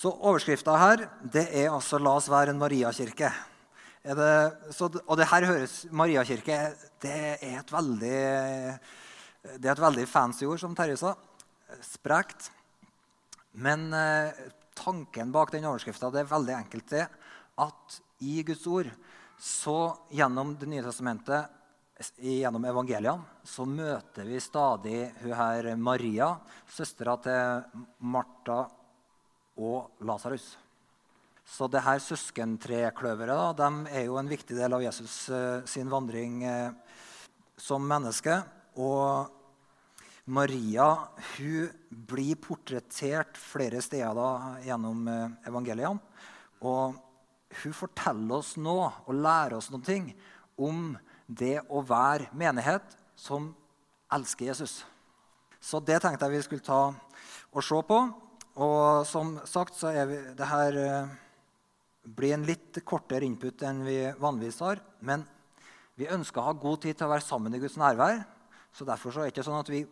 Så overskrifta her det er altså 'La oss være en Mariakirke'. Og det her høres Mariakirke det det er et veldig fancy ord, som Terje sa. Sprekt. Men eh, tanken bak den overskrifta er veldig enkelt. det, At i Guds ord, så gjennom Det nye testamentet, gjennom evangeliene, så møter vi stadig hun her Maria, søstera til Martha og Lasarus. Så det her søskentrekløveret de er jo en viktig del av Jesus uh, sin vandring uh, som menneske. Og Maria hun blir portrettert flere steder da, gjennom uh, evangeliene. Og hun forteller oss nå og lærer oss noe om det å være menighet som elsker Jesus. Så det tenkte jeg vi skulle ta og se på. Og som sagt så er vi, det her eh, blir en litt kortere input enn vi vanligvis har. Men vi ønsker å ha god tid til å være sammen i Guds nærvær. Så derfor så er det ikke sånn at vi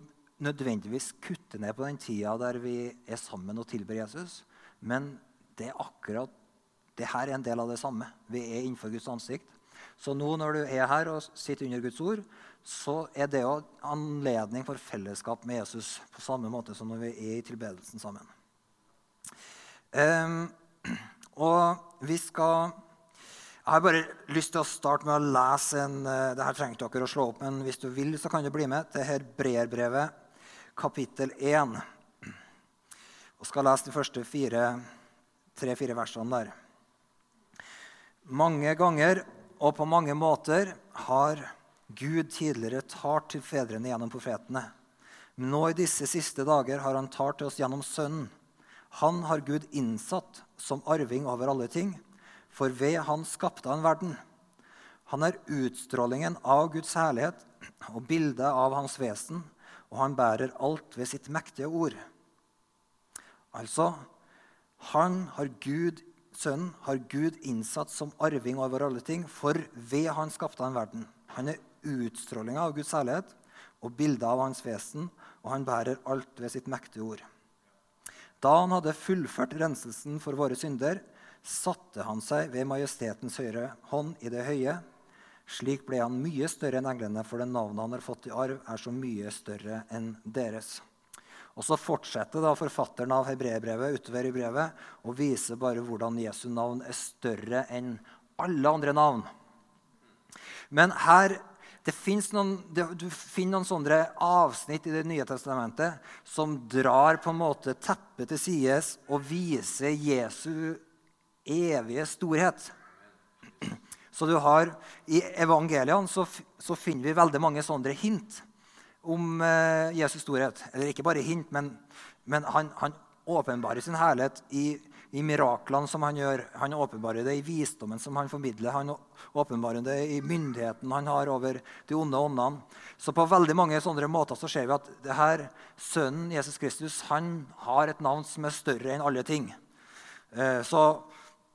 nødvendigvis kutter ned på den tida der vi er sammen og tilber Jesus. Men det er akkurat det her er en del av det samme. Vi er innenfor Guds ansikt. Så nå når du er her og sitter under Guds ord, så er det jo anledning for fellesskap med Jesus på samme måte som når vi er i tilbedelsen sammen. Og vi skal Jeg har bare lyst til å starte med å lese en uh, det her trengte dere å slå opp, men hvis du vil, så kan du bli med til Hebreerbrevet, kapittel 1. Og skal lese de første tre-fire versene der. Mange ganger og på mange måter har Gud tidligere talt til fedrene gjennom profetene. Men nå i disse siste dager har han talt til oss gjennom Sønnen han har Gud innsatt som arving over alle ting, for ved han skapte han verden. Han er utstrålingen av Guds herlighet og bildet av hans vesen, og han bærer alt ved sitt mektige ord. Altså, han har Gud, Sønnen har Gud innsatt som arving over alle ting, for ved han skapte han verden. Han er utstrålinga av Guds herlighet og bildet av hans vesen, og han bærer alt ved sitt mektige ord. Da han hadde fullført renselsen for våre synder, satte han seg ved majestetens høyre hånd i det høye. Slik ble han mye større enn englene, for det navnet han har fått i arv, er så mye større enn deres. Og Så fortsetter da forfatteren av hebreerbrevet utover i brevet og viser bare hvordan Jesu navn er større enn alle andre navn. Men her det noen, det, du finner noen sånne avsnitt i Det nye testamentet som drar på en måte teppet til sides og viser Jesu evige storhet. Så du har, I evangeliene så, så finner vi veldig mange sånne hint om eh, Jesus storhet. Eller ikke bare hint, men, men han, han åpenbarer sin herlighet i i miraklene som han gjør. Han åpenbarer det i visdommen som han formidler. Han åpenbarer det i myndigheten han har over de onde åndene. Så på veldig mange sånne måter så ser vi at det her, sønnen Jesus Kristus han har et navn som er større enn alle ting. Eh, så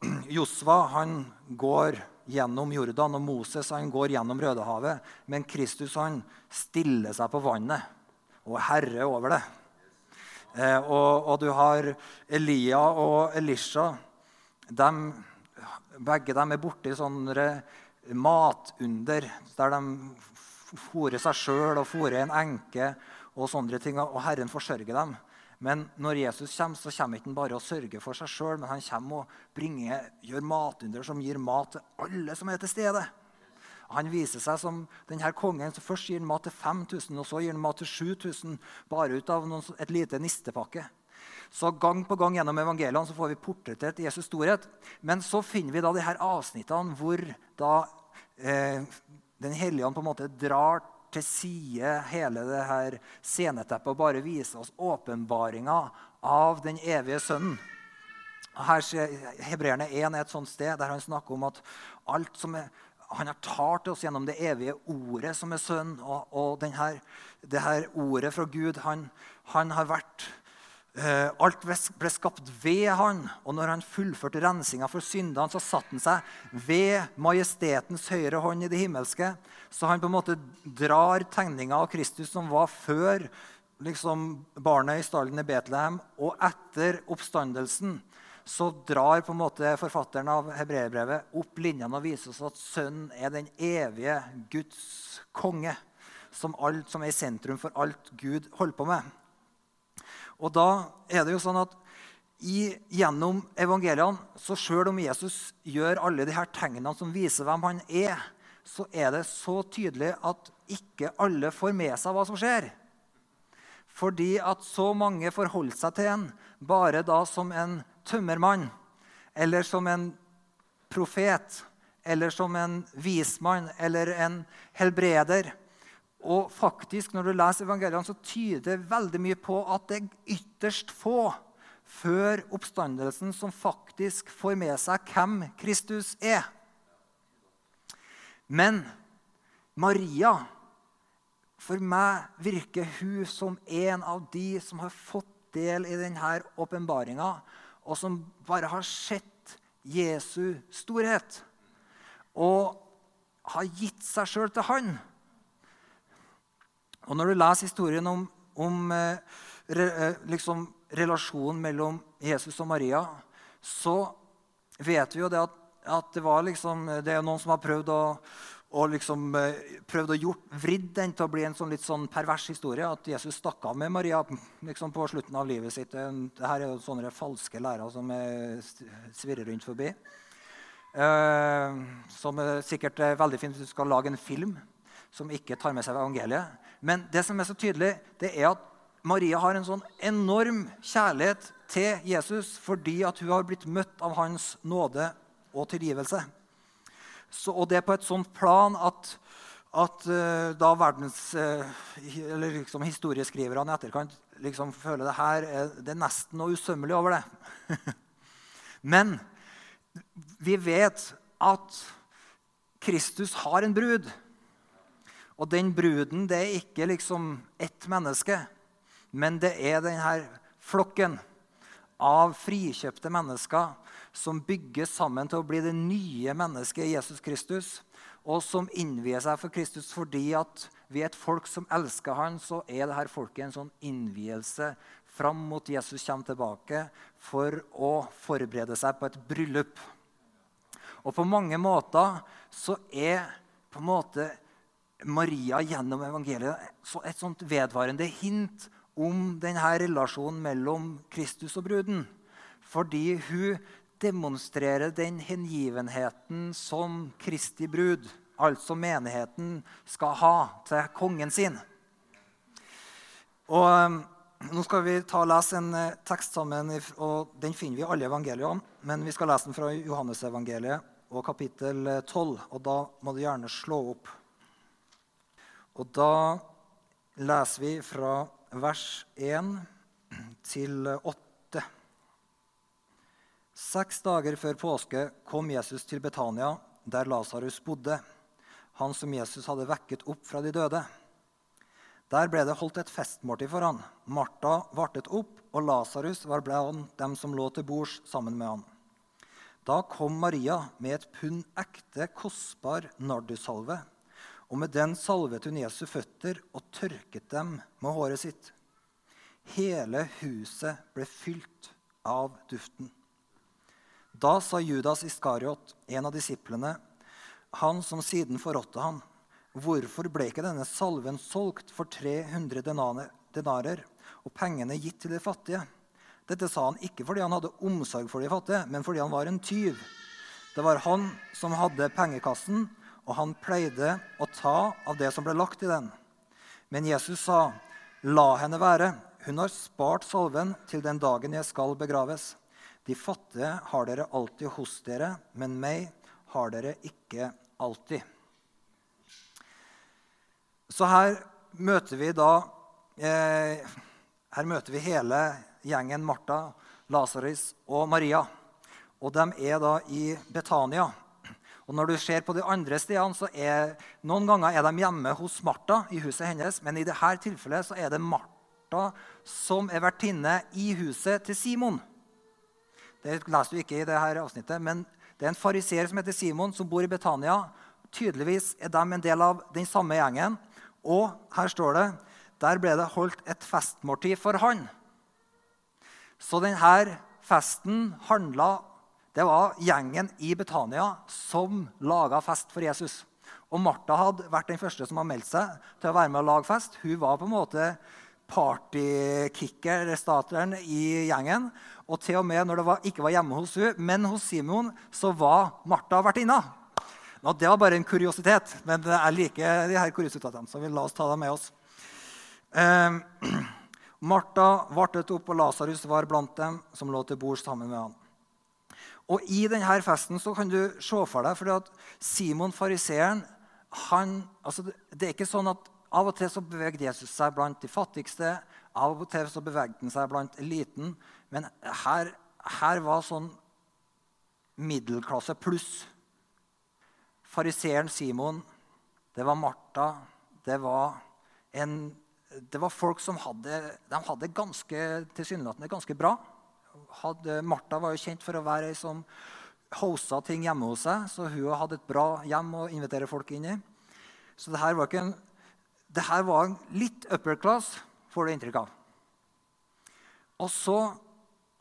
Josva han går gjennom Jordan, og Moses han går gjennom Rødehavet. Men Kristus han stiller seg på vannet og er herre over det. Eh, og, og, du har Elia og Elisha. De, begge dem er borti sånne matunder der de fôrer seg sjøl og fôrer en enke og sånne ting, og Herren forsørger dem. Men når Jesus kommer, så kommer ikke han bare og sørger for seg sjøl, men han kommer og bringer, gjør matunder som gir mat til alle som er til stede. Han viser seg som denne kongen som først gir mat til 5000, og så gir han mat til 7000 bare ut av noen, et lite nistepakke. Så Gang på gang gjennom evangeliene så får vi portrettert Jesus' storhet. Men så finner vi da de her avsnittene hvor da eh, Den hellige ånd på en måte drar til side hele det her sceneteppet og bare viser oss åpenbaringa av den evige Sønnen. Her Hebreerne 1 er et sånt sted der han snakker om at alt som er han har talt oss gjennom det evige ordet som er sønn. Og, og denne, det her ordet fra Gud, han, han har vært eh, Alt ble skapt ved han. Og når han fullførte rensinga for syndene, så satte han seg ved majestetens høyre hånd i det himmelske. Så han på en måte drar tegninga av Kristus som var før liksom, barnet i stallen i Betlehem, og etter oppstandelsen så drar på en måte forfatteren av hebreerbrevet opp linjene og viser oss at Sønnen er den evige Guds konge, som, alt, som er i sentrum for alt Gud holder på med. Og da er det jo sånn at i, gjennom evangeliene, så sjøl om Jesus gjør alle de her tegnene som viser hvem han er, så er det så tydelig at ikke alle får med seg hva som skjer. Fordi at så mange forholder seg til en bare da som en tømmermann eller som en profet eller som en vismann eller en helbreder. Og faktisk, når du leser evangeliene, så tyder veldig mye på at det er ytterst få før oppstandelsen som faktisk får med seg hvem Kristus er. Men Maria For meg virker hun som en av de som har fått del i denne åpenbaringa, og som bare har sett Jesu storhet og har gitt seg sjøl til han. Og Når du leser historien om, om eh, eh, liksom, relasjonen mellom Jesus og Maria, så vet vi jo det at, at det, liksom, det er noen som har prøvd å, å liksom, eh, prøvd å gjort, vridd den til å bli en sånn litt sånn pervers historie. At Jesus stakk av med Maria liksom, på slutten av livet sitt. Dette er jo sånne falske lærer som svirrer rundt forbi. Eh, som er sikkert er veldig fint hvis du skal lage en film som ikke tar med seg evangeliet. Men det som er så tydelig, det er at Maria har en sånn enorm kjærlighet til Jesus fordi at hun har blitt møtt av hans nåde og tilgivelse. Så, og det på et sånt plan at, at uh, da verdens, uh, eller liksom historieskriverne i etterkant liksom føler det her det er nesten noe usømmelig over det. Men vi vet at Kristus har en brud. Og den bruden det er ikke liksom ett menneske. Men det er denne flokken av frikjøpte mennesker som bygges sammen til å bli det nye mennesket Jesus Kristus, og som innvier seg for Kristus fordi at vi er et folk som elsker han, så er dette folket en sånn innvielse fram mot Jesus kommer tilbake for å forberede seg på et bryllup. Og på mange måter så er på en måte Maria gjennom evangeliet et sånt vedvarende hint om denne relasjonen mellom Kristus og bruden. Fordi hun demonstrerer den hengivenheten som Kristi brud, altså menigheten, skal ha til kongen sin. Og um, Nå skal vi ta og lese en uh, tekst sammen, og den finner vi i alle evangeliene. Men vi skal lese den fra Johannesevangeliet og kapittel 12, uh, og da må du gjerne slå opp. Og da leser vi fra vers 1 til 8. Seks dager før påske kom Jesus til Betania, der Lasarus bodde, han som Jesus hadde vekket opp fra de døde. Der ble det holdt et festmåltid for han. Martha vartet opp, og Lasarus var blant dem som lå til bords sammen med han. Da kom Maria med et pund ekte, kostbar nardussalve og med den salvet hun Jesu føtter og tørket dem med håret sitt. Hele huset ble fylt av duften. Da sa Judas Iskariot, en av disiplene, han som siden forrådte ham, hvorfor ble ikke denne salven solgt for 300 denarer og pengene gitt til de fattige? Dette sa han ikke fordi han hadde omsorg for de fattige, men fordi han var en tyv. Det var han som hadde pengekassen og han pleide å ta av det som ble lagt i den. Men Jesus sa, 'La henne være. Hun har spart salven til den dagen jeg skal begraves.' 'De fattige har dere alltid hos dere, men meg har dere ikke alltid.' Så her møter vi da eh, Her møter vi hele gjengen Martha, Lasarus og Maria. Og de er da i Betania. Og når du ser på de andre stedene, så er noen ganger er de hjemme hos Martha i huset hennes, men i dette tilfellet så er det Martha som er vertinne i huset til Simon. Det leser du ikke i dette avsnittet, men det er en fariseer som heter Simon, som bor i Betania. Tydeligvis er de en del av den samme gjengen. Og her står det der ble det holdt et festmåltid for han. Så denne festen handla Det var gjengen i Betania som laga fest for Jesus. Og Martha hadde vært den første som hadde meldt seg til å være med og lage fest. Hun var på en måte partykicker, stateren, i gjengen. Og til og med når det var, ikke var hjemme hos hun, men hos Simon, så var Martha vertinna. Nå, det var bare en kuriositet, men jeg liker de her kuriositetene, så vi la oss ta dem med oss. Eh, Martha vartet opp, og Lasarus var blant dem som lå til bords sammen med han. Og I denne festen så kan du se for deg fordi at Simon fariseeren altså Det er ikke sånn at av og til så bevegde Jesus seg blant de fattigste. Av og til så bevegde han seg blant eliten. Men her, her var sånn middelklasse pluss. Fariseeren Simon, det var Martha, det var, en, det var folk som hadde, de hadde ganske, tilsynelatende ganske bra. Hadde, Martha var jo kjent for å være ei som hosta ting hjemme hos seg, så hun hadde et bra hjem å invitere folk inn i. Så det her var, ikke en, det her var litt upper class, får du inntrykk av. Og, så,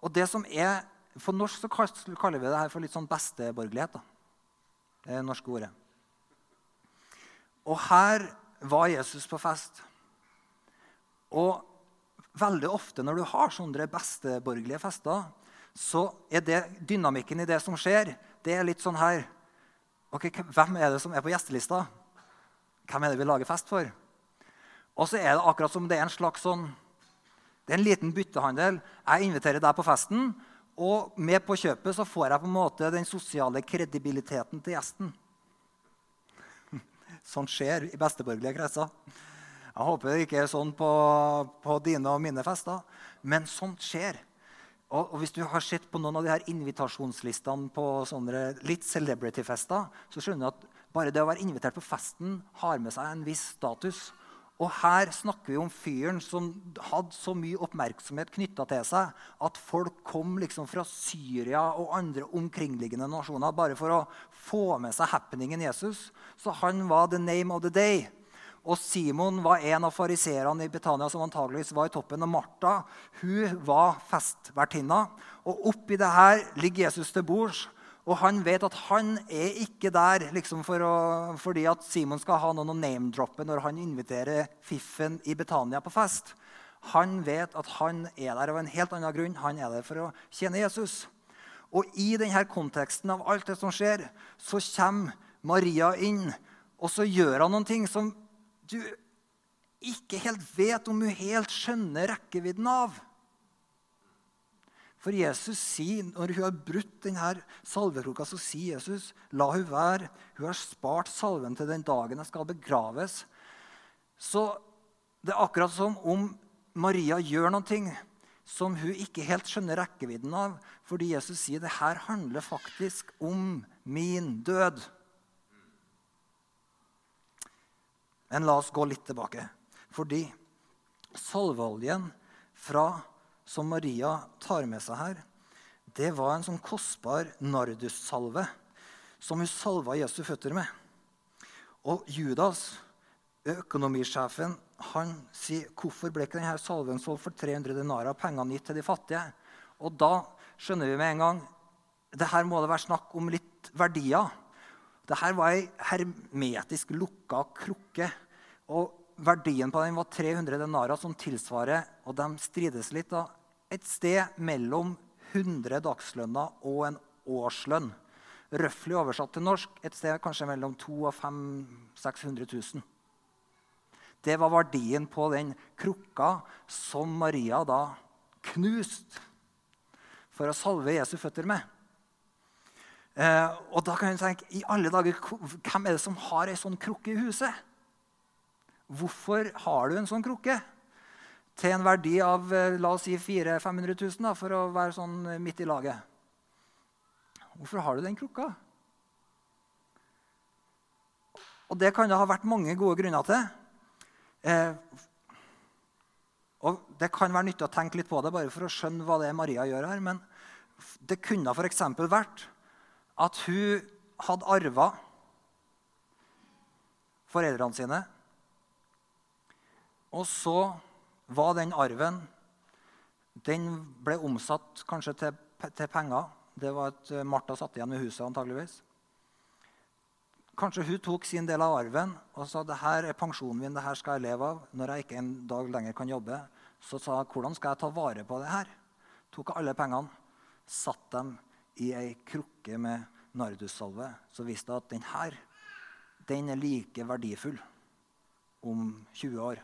og det som er, For norsk så kaller vi det her for litt sånn besteborgerlighet. Det er det norske ordet. Og her var Jesus på fest. Og veldig ofte når du har sånne besteborgerlige fester, så er det dynamikken i det som skjer, det er litt sånn her ok, Hvem er det som er på gjestelista? Hvem er det vi lager fest for? Og så er det akkurat som det er en slags sånn Det er en liten byttehandel. Jeg inviterer deg på festen, og med på kjøpet så får jeg på en måte den sosiale kredibiliteten til gjesten. Sånt skjer i besteborgerlige kretser. Jeg håper det ikke er sånn på, på dine og mine fester, men sånt skjer. Og, Hvis du har sett på noen av de her invitasjonslistene på sånne litt celebrity-fester, så skjønner du at bare det å være invitert på festen har med seg en viss status. Og her snakker vi om fyren som hadde så mye oppmerksomhet knytta til seg at folk kom liksom fra Syria og andre omkringliggende nasjoner bare for å få med seg happeningen Jesus. Så han var the name of the day. Og Simon var en av fariseerne i Betania som antageligvis var i toppen. Og Martha hun var festvertinna. Og oppi det her ligger Jesus til bords. Og han vet at han er ikke der liksom for å, fordi at Simon skal ha noen å name-droppe når han inviterer fiffen i Betania på fest. Han vet at han er der av en helt annen grunn. Han er der for å tjene Jesus. Og i denne konteksten av alt det som skjer, så kommer Maria inn, og så gjør han noen ting som du ikke helt vet om hun helt skjønner rekkevidden av. For Jesus sier, Når hun har brutt denne salvekroka, så sier Jesus la hun være. Hun har spart salven til den dagen jeg skal begraves. Så det er akkurat som om Maria gjør noe som hun ikke helt skjønner rekkevidden av. Fordi Jesus sier det her handler faktisk om min død. Men la oss gå litt tilbake. Fordi salveoljen fra som Maria tar med seg her, det var en sånn kostbar nardussalve som hun salva Jesu føtter med. Og Judas, økonomisjefen, han sier hvorfor ble ikke denne salven solgt for 300 denarer, pengene gitt til de fattige? Og da skjønner vi med en gang det her må det være snakk om litt verdier. Dette var ei hermetisk lukka krukke. Og Verdien på den var 300 denarer, som tilsvarer og de strides litt da, et sted mellom 100 dagslønner og en årslønn. Røftlig oversatt til norsk et sted kanskje mellom 200 600 000. Det var verdien på den krukka som Maria da knuste for å salve Jesu føtter med. Eh, og da kan hun tenke, i alle dager, Hvem er det som har ei sånn krukke i huset? Hvorfor har du en sånn krukke? Til en verdi av eh, la oss si 400 500 000 da, for å være sånn eh, midt i laget. Hvorfor har du den krukka? Og Det kan det ha vært mange gode grunner til. Eh, og Det kan være nyttig å tenke litt på det bare for å skjønne hva det er Maria gjør her. Men det kunne f.eks. vært at hun hadde arva foreldrene sine og så var den arven Den ble omsatt kanskje til til penger. Det var et eh, Martha satt igjen med huset, antageligvis. Kanskje hun tok sin del av arven og sa det her er pensjonen min, det her skal jeg leve av. Når jeg ikke en dag lenger kan jobbe, så sa hun hvordan skal jeg ta vare på det her? Tok alle pengene, satt dem i ei krukke med nardussalve, så visste hun at den her den er like verdifull om 20 år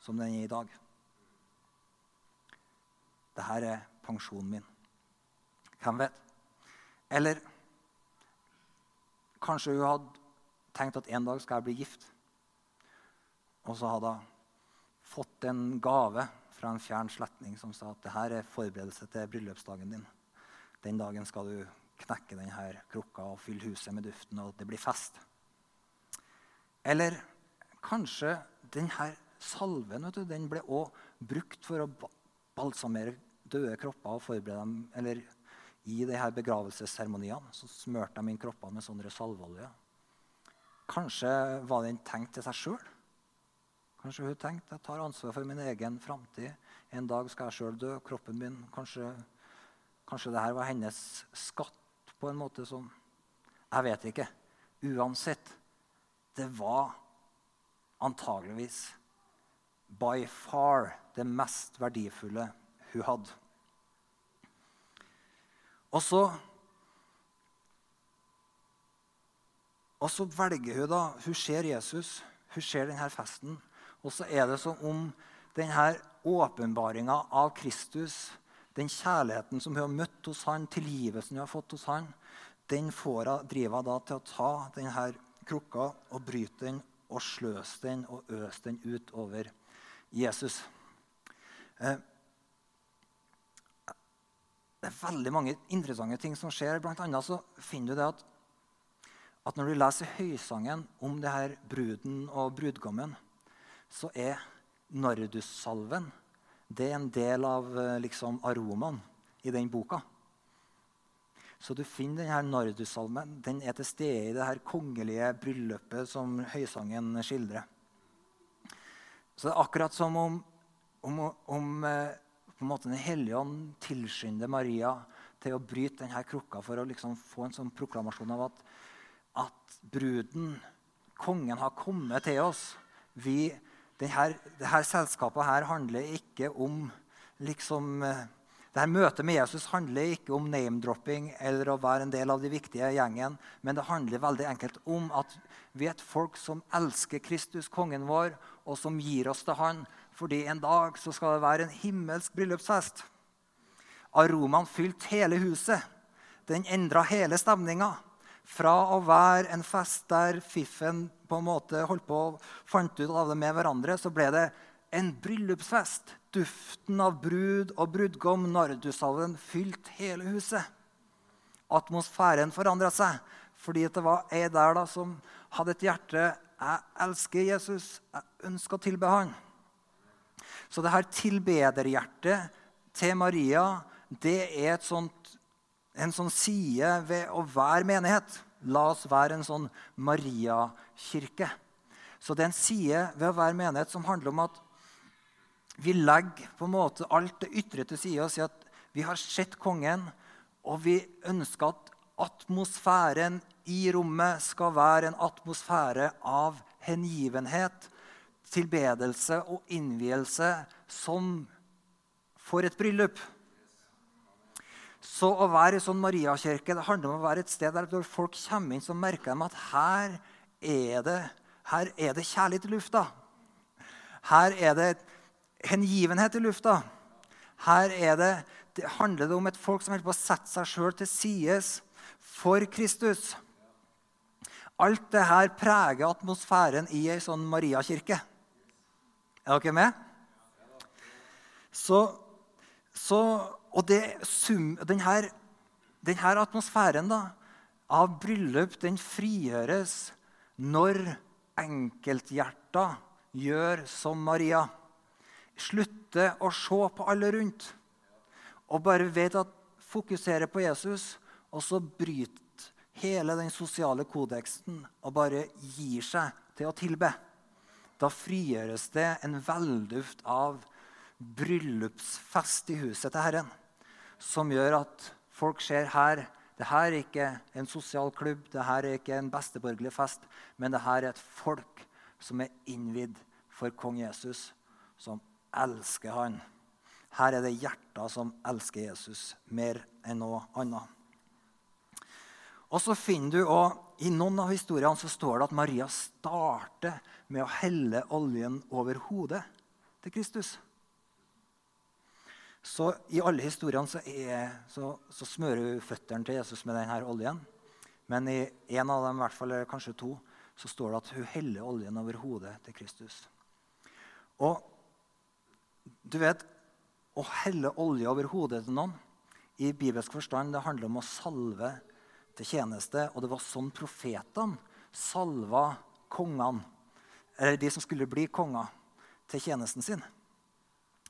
som den er i dag. Dette er pensjonen min. Hvem vet? Eller kanskje hun hadde tenkt at en dag skal jeg bli gift. Og så hadde hun fått en gave fra en fjern slektning som sa at dette er forberedelse til bryllupsdagen din. Den dagen skal du knekke denne krukka og fylle huset med duften, og det blir fest. Eller kanskje denne salven du, den ble også brukt for å balsamere døde kropper og forberede dem eller i de her begravelsesseremoniene så smurte de inn kroppene med sånne salveolje. Kanskje var den tenkt til seg sjøl. Kanskje hun tenkte jeg tar ansvar for min egen framtid. En dag skal jeg sjøl dø. Kroppen min Kanskje, kanskje det her var hennes skatt på en måte som Jeg vet ikke. Uansett. Det var antageligvis by far det mest verdifulle hun hadde. Og så, og så velger hun da Hun ser Jesus, hun ser denne festen. Og så er det som om denne åpenbaringa av Kristus, den kjærligheten som hun har møtt hos han, tilgivelsen hun har fått hos han, den får hun, driver hun da til å ta denne krukka og bryte den og sløse den og øse den ut over Jesus. Eh, det er veldig mange interessante ting som skjer. Blant annet så finner du det at, at når du leser høysangen om det her bruden og brudgommen, så er nardussalven det er en del av eh, liksom, aromaen i den boka. Så du finner denne nardussalmen. Den er til stede i det her kongelige bryllupet som høysangen skildrer. Så det er akkurat som om, om, om eh, Den hellige ånd tilskynder Maria til å bryte denne krukka for å liksom få en sånn proklamasjon av at, at bruden, kongen, har kommet til oss. Vi, denne, dette selskapet her handler ikke om liksom, dette Møtet med Jesus handler ikke om name-dropping eller å være en del av de viktige gjengen, men det handler veldig enkelt om at vi er et folk som elsker Kristus, kongen vår, og som gir oss til Han fordi en dag så skal det være en himmelsk bryllupsfest. Aromaen fylte hele huset. Den endra hele stemninga. Fra å være en fest der fiffen på en måte holdt på og fant ut av det med hverandre, så ble det en bryllupsfest. Duften av brud og brudgom, nardusalven, fylt hele huset. Atmosfæren forandra seg fordi det var ei der da som hadde et hjerte. Jeg elsker Jesus. Jeg ønsker å tilbe han. Så det her tilbederhjertet til Maria det er sånt, en sånn side ved å være menighet. La oss være en sånn Maria-kirke. Så det er en side ved å være menighet som handler om at vi legger på en måte alt det ytre til side og sier at vi har sett kongen, og vi ønsker at atmosfæren i rommet skal være en atmosfære av hengivenhet tilbedelse og innvielse som for et bryllup. Så å være i sånn Mariakirke det handler om å være et sted der folk kommer inn, så merker de at her er det, her er det kjærlighet i lufta. Her er det hengivenhet i lufta. Her det, det handler det om et folk som holder på å sette seg sjøl til sides for Kristus. Alt dette preger atmosfæren i ei sånn Mariakirke. Er dere med? Så, så Og det, denne, denne atmosfæren da, av bryllup den frigjøres når enkelthjerta gjør som Maria. Slutter å se på alle rundt og bare vet at fokuserer på Jesus, og så bryter hele den sosiale kodeksen og bare gir seg til å tilbe. Da frigjøres det en velduft av bryllupsfest i huset til Herren. som gjør at folk ser her det her er ikke en sosial klubb, det her er ikke en besteborgerlig fest, men det her er et folk som er innvidd for kong Jesus, som elsker han. Her er det hjerter som elsker Jesus mer enn noe annet. Og så finner du, og I noen av historiene så står det at Maria starter med å helle oljen over hodet til Kristus. Så I alle historiene så, er, så, så smører hun føttene til Jesus med denne oljen. Men i en av dem, i hvert fall, eller kanskje to, så står det at hun heller oljen over hodet til Kristus. Og du vet, å helle olje over hodet til noen i bibelsk forstand det handler om å salve til tjeneste. Og det var sånn profetene salva kongene, eller de som skulle bli konger, til tjenesten sin.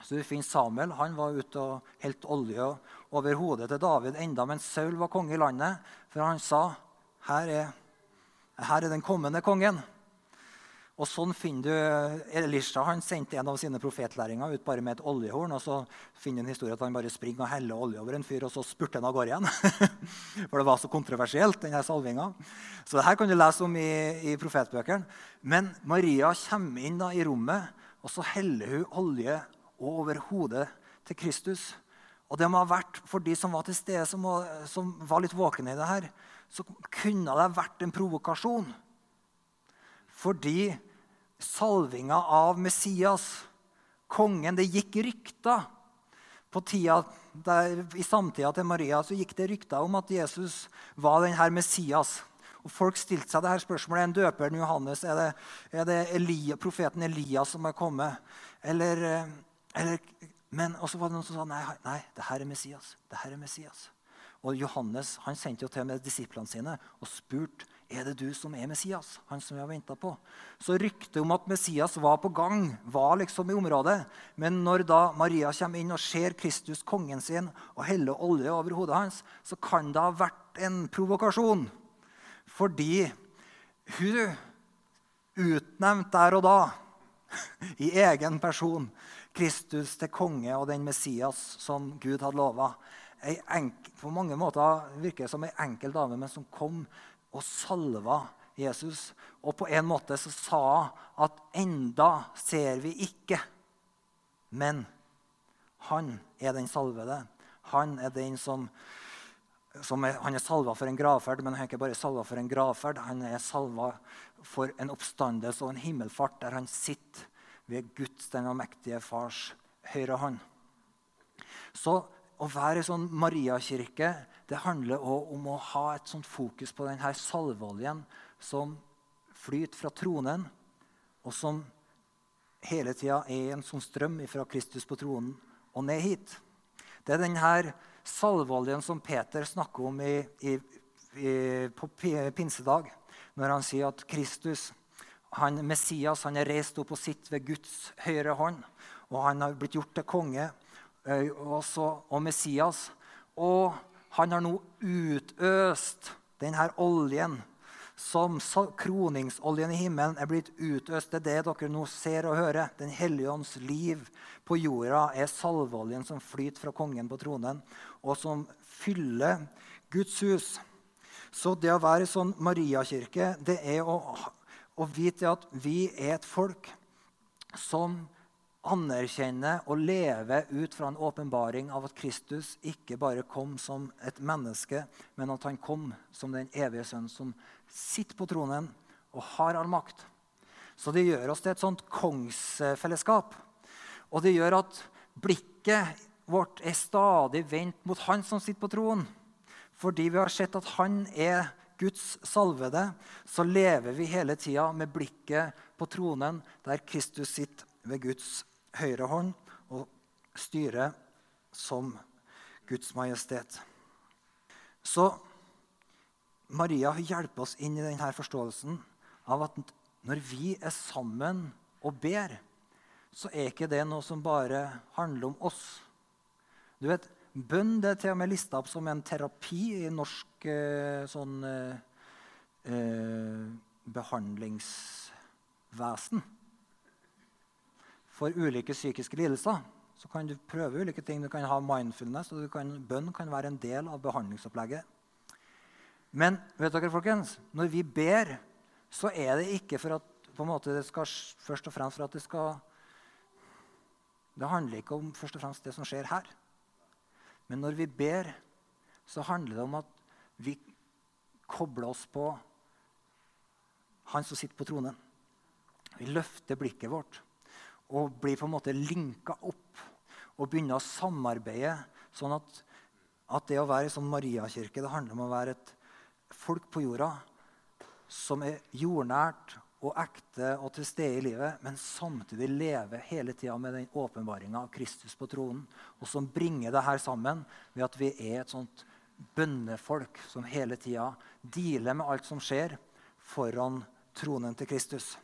Så du finner Samuel han var ute og helte olje over hodet til David enda mens Saul var konge i landet. For han sa her er, her er den kommende kongen. Og sånn finner du Elisha han sendte en av sine profetlæringer ut bare med et oljehorn. og Så finner du en historie at han bare springer og heller olje over en fyr, og så spurter han av gårde igjen. For det var så kontroversielt, denne salvinga. Så det her kan du lese om i, i profetbøkene. Men Maria kommer inn da i rommet, og så heller hun olje over hodet til Kristus. Og det må ha vært For de som var til stede, som som var litt våkne i det her, så kunne det vært en provokasjon. Fordi salvinga av Messias, kongen Det gikk rykter. På tida der, I samtida til Maria så gikk det rykter om at Jesus var denne Messias. Og Folk stilte seg det her spørsmålet. En døperen Johannes? Er det, er det Elia, profeten Elias som er kommet? Eller eh, eller, men også var det noen som sa nei, nei, det her er Messias. det her er Messias. Og Johannes han sendte jo til med disiplene sine og spurte er det du som er Messias. han som vi har på. Så ryktet om at Messias var på gang, var liksom i området. Men når da Maria kommer inn og ser Kristus, kongen sin, og heller olje over hodet hans, så kan det ha vært en provokasjon. Fordi hun utnevnte der og da, i egen person, Kristus til konge og den Messias som Gud hadde lova. På mange måter virker det som ei enkel dame, men som kom og salva Jesus. Og på en måte så sa hun at enda ser vi ikke, men han er den salvede. Han er den som, som er, han er salva for en gravferd, men han er ikke bare salva for en gravferd. Han er salva for en oppstandelse og en himmelfart der han sitter ved Guds den allmektige Fars høyre hånd. Så å være i sånn Mariakirke det handler også om å ha et sånt fokus på denne salveoljen som flyter fra tronen, og som hele tida er en sånn strøm fra Kristus på tronen og ned hit. Det er denne salveoljen som Peter snakker om i, i, i, på pinsedag, når han sier at Kristus han, Messias han er reist opp og sitter ved Guds høyre hånd. Og han har blitt gjort til konge Og, så, og Messias. Og han har nå utøst denne oljen som kroningsoljen i himmelen er blitt utøst. Det er det dere nå ser og hører. Den hellige ånds liv på jorda er salveoljen som flyter fra kongen på tronen, og som fyller Guds hus. Så det å være sånn Mariakirke, det er å å vite at vi er et folk som anerkjenner og leve ut fra en åpenbaring av at Kristus ikke bare kom som et menneske, men at han kom som den evige sønn som sitter på tronen og har all makt. Så det gjør oss til et sånt kongsfellesskap. Og det gjør at blikket vårt er stadig vendt mot han som sitter på tronen. Fordi vi har sett at han er Guds salvede, så lever vi hele tida med blikket på tronen, der Kristus sitter ved Guds høyre hånd og styre som Guds majestet. Så Maria hjelper oss inn i denne forståelsen av at når vi er sammen og ber, så er ikke det noe som bare handler om oss. Du vet, Bønn det er til og med lista opp som en terapi i norsk eh, sånn, eh, eh, behandlingsvesen for ulike psykiske lidelser. så kan du prøve ulike ting. Du kan ha mindfulness, og kan, bønn kan være en del av behandlingsopplegget. Men vet dere, folkens, når vi ber, så er det ikke for at måte, det skal først og fremst for at det skal Det handler ikke om først og fremst det som skjer her. Men når vi ber, så handler det om at vi kobler oss på han som sitter på tronen. Vi løfter blikket vårt og blir på en måte linka opp og begynner å samarbeide. Sånn at, at det å være i sånn Mariakirke det handler om å være et folk på jorda som er jordnært og ekte og til stede i livet, men samtidig leve hele tida med den åpenbaringa av Kristus på tronen, og som bringer det her sammen ved at vi er et sånt bønnefolk som hele tida dealer med alt som skjer, foran tronen til Kristus.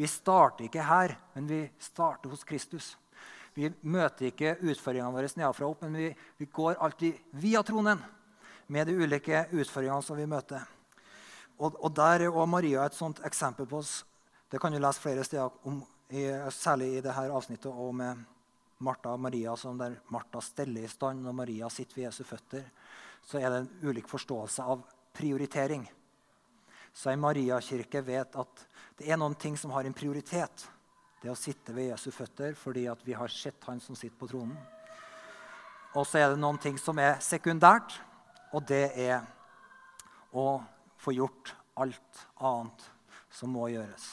Vi starter ikke her, men vi starter hos Kristus. Vi møter ikke utfordringene våre nedenfra opp, men vi, vi, går alltid via tronen med de ulike utfordringene som vi møter. Og, og der er Maria et sånt eksempel på oss. Det kan du lese flere steder, om, i, særlig i dette avsnittet og med Martha og Maria, som der Martha steller i stand når Maria sitter ved Jesu føtter. Så er det en ulik forståelse av prioritering. Så ei Mariakirke vet at det er noen ting som har en prioritet. Det å sitte ved Jesu føtter fordi vi har sett han som sitter på tronen. Og så er det noen ting som er sekundært, og det er å få gjort alt annet som må gjøres.